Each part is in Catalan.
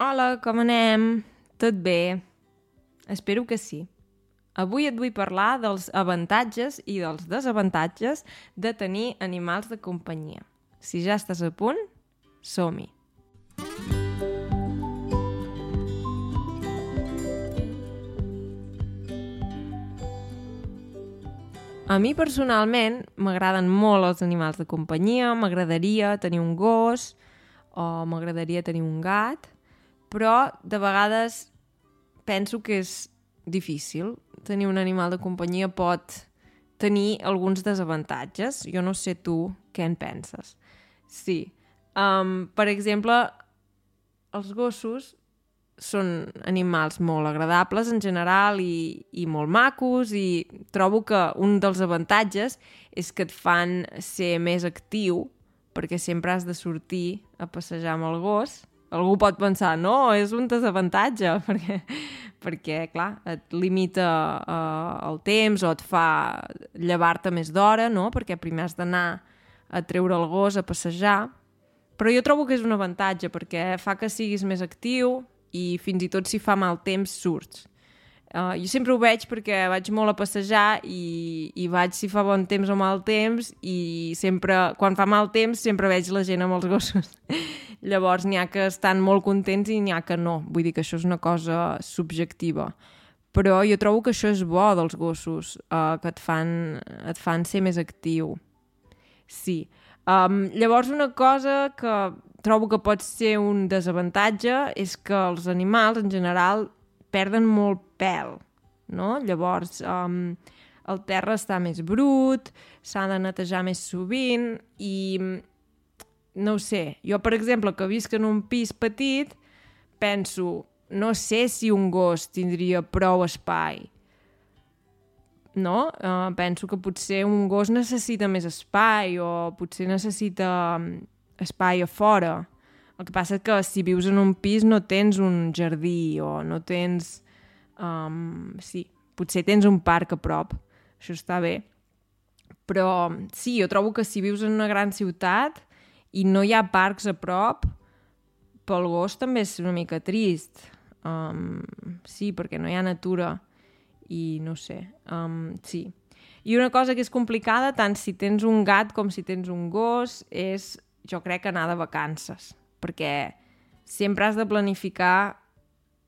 Hola, com anem? Tot bé? Espero que sí. Avui et vull parlar dels avantatges i dels desavantatges de tenir animals de companyia. Si ja estàs a punt, som-hi! A mi personalment m'agraden molt els animals de companyia, m'agradaria tenir un gos o m'agradaria tenir un gat, però de vegades penso que és difícil. Tenir un animal de companyia pot tenir alguns desavantatges. Jo no sé tu què en penses. Sí. Um, per exemple, els gossos són animals molt agradables en general i, i molt macos i trobo que un dels avantatges és que et fan ser més actiu perquè sempre has de sortir a passejar amb el gos. Algú pot pensar, no, és un desavantatge, perquè, perquè clar, et limita uh, el temps o et fa llevar-te més d'hora, no? perquè primer has d'anar a treure el gos a passejar, però jo trobo que és un avantatge perquè fa que siguis més actiu, i fins i tot si fa mal temps surts. Uh, jo sempre ho veig perquè vaig molt a passejar i, i vaig si fa bon temps o mal temps i sempre, quan fa mal temps, sempre veig la gent amb els gossos. Llavors n'hi ha que estan molt contents i n'hi ha que no. Vull dir que això és una cosa subjectiva. Però jo trobo que això és bo dels gossos, uh, que et fan, et fan ser més actiu. Sí. Um, llavors una cosa que trobo que pot ser un desavantatge és que els animals, en general, perden molt pèl, no? Llavors, um, el terra està més brut, s'ha de netejar més sovint i no ho sé, jo per exemple que visc en un pis petit penso, no sé si un gos tindria prou espai no? Uh, penso que potser un gos necessita més espai o potser necessita espai a fora. El que passa és que si vius en un pis no tens un jardí o no tens... Um, sí, potser tens un parc a prop, això està bé. Però sí, jo trobo que si vius en una gran ciutat i no hi ha parcs a prop, pel gos també és una mica trist. Um, sí, perquè no hi ha natura i no sé, um, sí. I una cosa que és complicada, tant si tens un gat com si tens un gos, és jo crec anar de vacances, perquè sempre has de planificar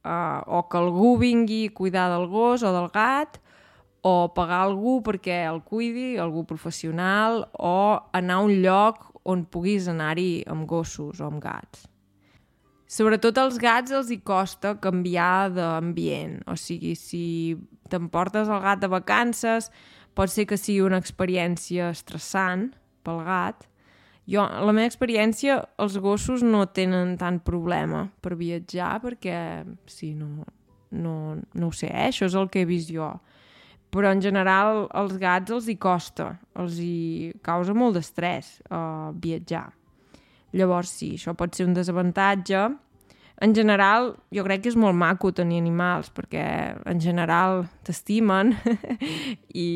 uh, o que algú vingui a cuidar del gos o del gat, o pagar algú perquè el cuidi, algú professional, o anar a un lloc on puguis anar-hi amb gossos o amb gats. Sobretot als gats els hi costa canviar d'ambient, o sigui, si t'emportes el gat de vacances, pot ser que sigui una experiència estressant pel gat, jo, la meva experiència, els gossos no tenen tant problema per viatjar perquè, sí, no, no, no ho sé, eh? això és el que he vist jo. Però en general els gats els hi costa, els hi causa molt d'estrès uh, viatjar. Llavors sí, això pot ser un desavantatge, en general, jo crec que és molt maco tenir animals, perquè en general t'estimen i,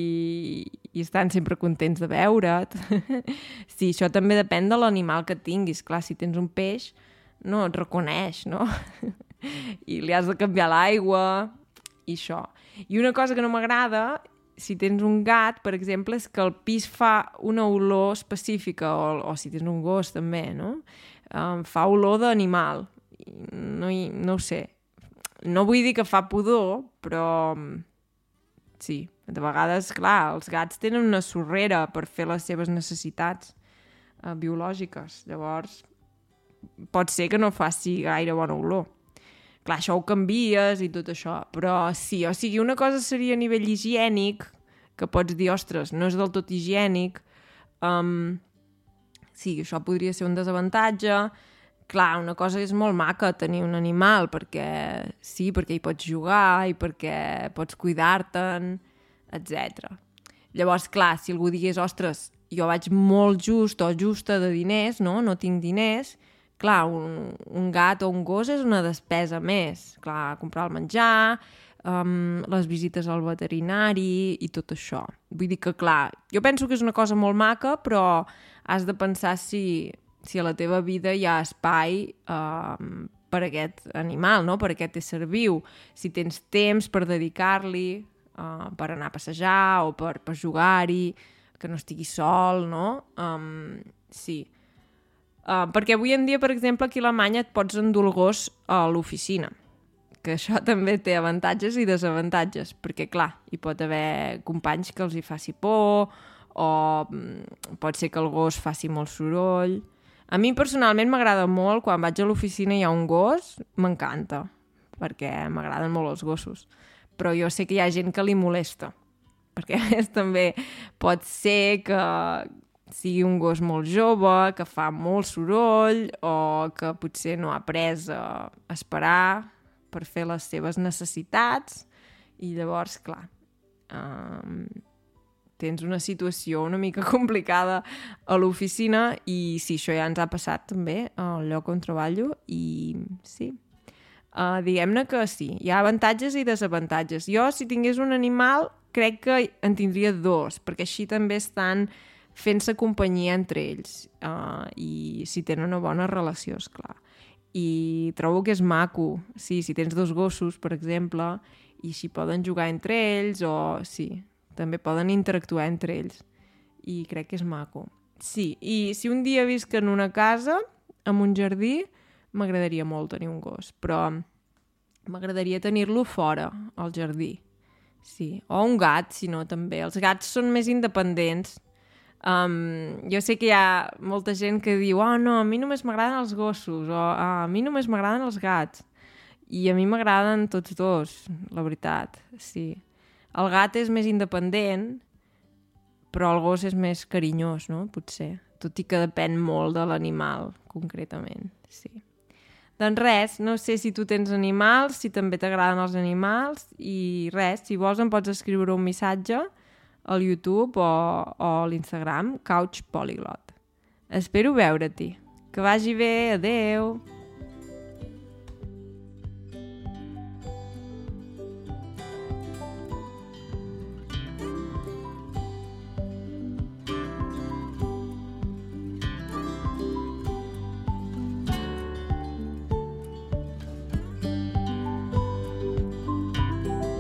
i estan sempre contents de veure't. sí, això també depèn de l'animal que tinguis. Clar, si tens un peix, no et reconeix, no? I li has de canviar l'aigua i això. I una cosa que no m'agrada, si tens un gat, per exemple, és que el pis fa una olor específica, o, o si tens un gos també, no? Um, fa olor d'animal no, no ho sé. No vull dir que fa pudor, però sí, de vegades, clar, els gats tenen una sorrera per fer les seves necessitats uh, biològiques. Llavors, pot ser que no faci gaire bona olor. Clar, això ho canvies i tot això, però sí, o sigui, una cosa seria a nivell higiènic, que pots dir, ostres, no és del tot higiènic, um, sí, això podria ser un desavantatge, clar, una cosa és molt maca tenir un animal, perquè sí, perquè hi pots jugar i perquè pots cuidar-te'n, etc. Llavors, clar, si algú digués, ostres, jo vaig molt just o justa de diners, no? no tinc diners, clar, un, un gat o un gos és una despesa més. Clar, comprar el menjar, um, les visites al veterinari i tot això. Vull dir que, clar, jo penso que és una cosa molt maca, però has de pensar si si a la teva vida hi ha espai uh, per aquest animal, no? per aquest ésser viu. Si tens temps per dedicar-li, uh, per anar a passejar o per, per jugar-hi, que no estigui sol, no? Um, sí. Uh, perquè avui en dia, per exemple, aquí a Alemanya et pots endur el gos a l'oficina que això també té avantatges i desavantatges, perquè, clar, hi pot haver companys que els hi faci por, o mm, pot ser que el gos faci molt soroll... A mi personalment m'agrada molt, quan vaig a l'oficina i hi ha un gos, m'encanta, perquè m'agraden molt els gossos. Però jo sé que hi ha gent que li molesta, perquè a més també pot ser que sigui un gos molt jove, que fa molt soroll, o que potser no ha après a esperar per fer les seves necessitats, i llavors, clar, um, tens una situació una mica complicada a l'oficina i sí, això ja ens ha passat també al lloc on treballo i sí, uh, diguem-ne que sí, hi ha avantatges i desavantatges. Jo, si tingués un animal, crec que en tindria dos, perquè així també estan fent-se companyia entre ells uh, i si tenen una bona relació, és clar. I trobo que és maco, sí, si tens dos gossos, per exemple, i si poden jugar entre ells o sí, també poden interactuar entre ells i crec que és maco. Sí, i si un dia visc en una casa amb un jardí, m'agradaria molt tenir un gos, però m'agradaria tenir-lo fora, al jardí. Sí, o un gat, si no, també. Els gats són més independents. Um, jo sé que hi ha molta gent que diu oh, no, a mi només m'agraden els gossos, o ah, a mi només m'agraden els gats. I a mi m'agraden tots dos, la veritat, sí. El gat és més independent, però el gos és més carinyós, no? Potser. Tot i que depèn molt de l'animal, concretament. Sí. Doncs res, no sé si tu tens animals, si també t'agraden els animals, i res, si vols em pots escriure un missatge al YouTube o, o a l'Instagram, Couch Polyglot. Espero veure-t'hi. Que vagi bé, adeu!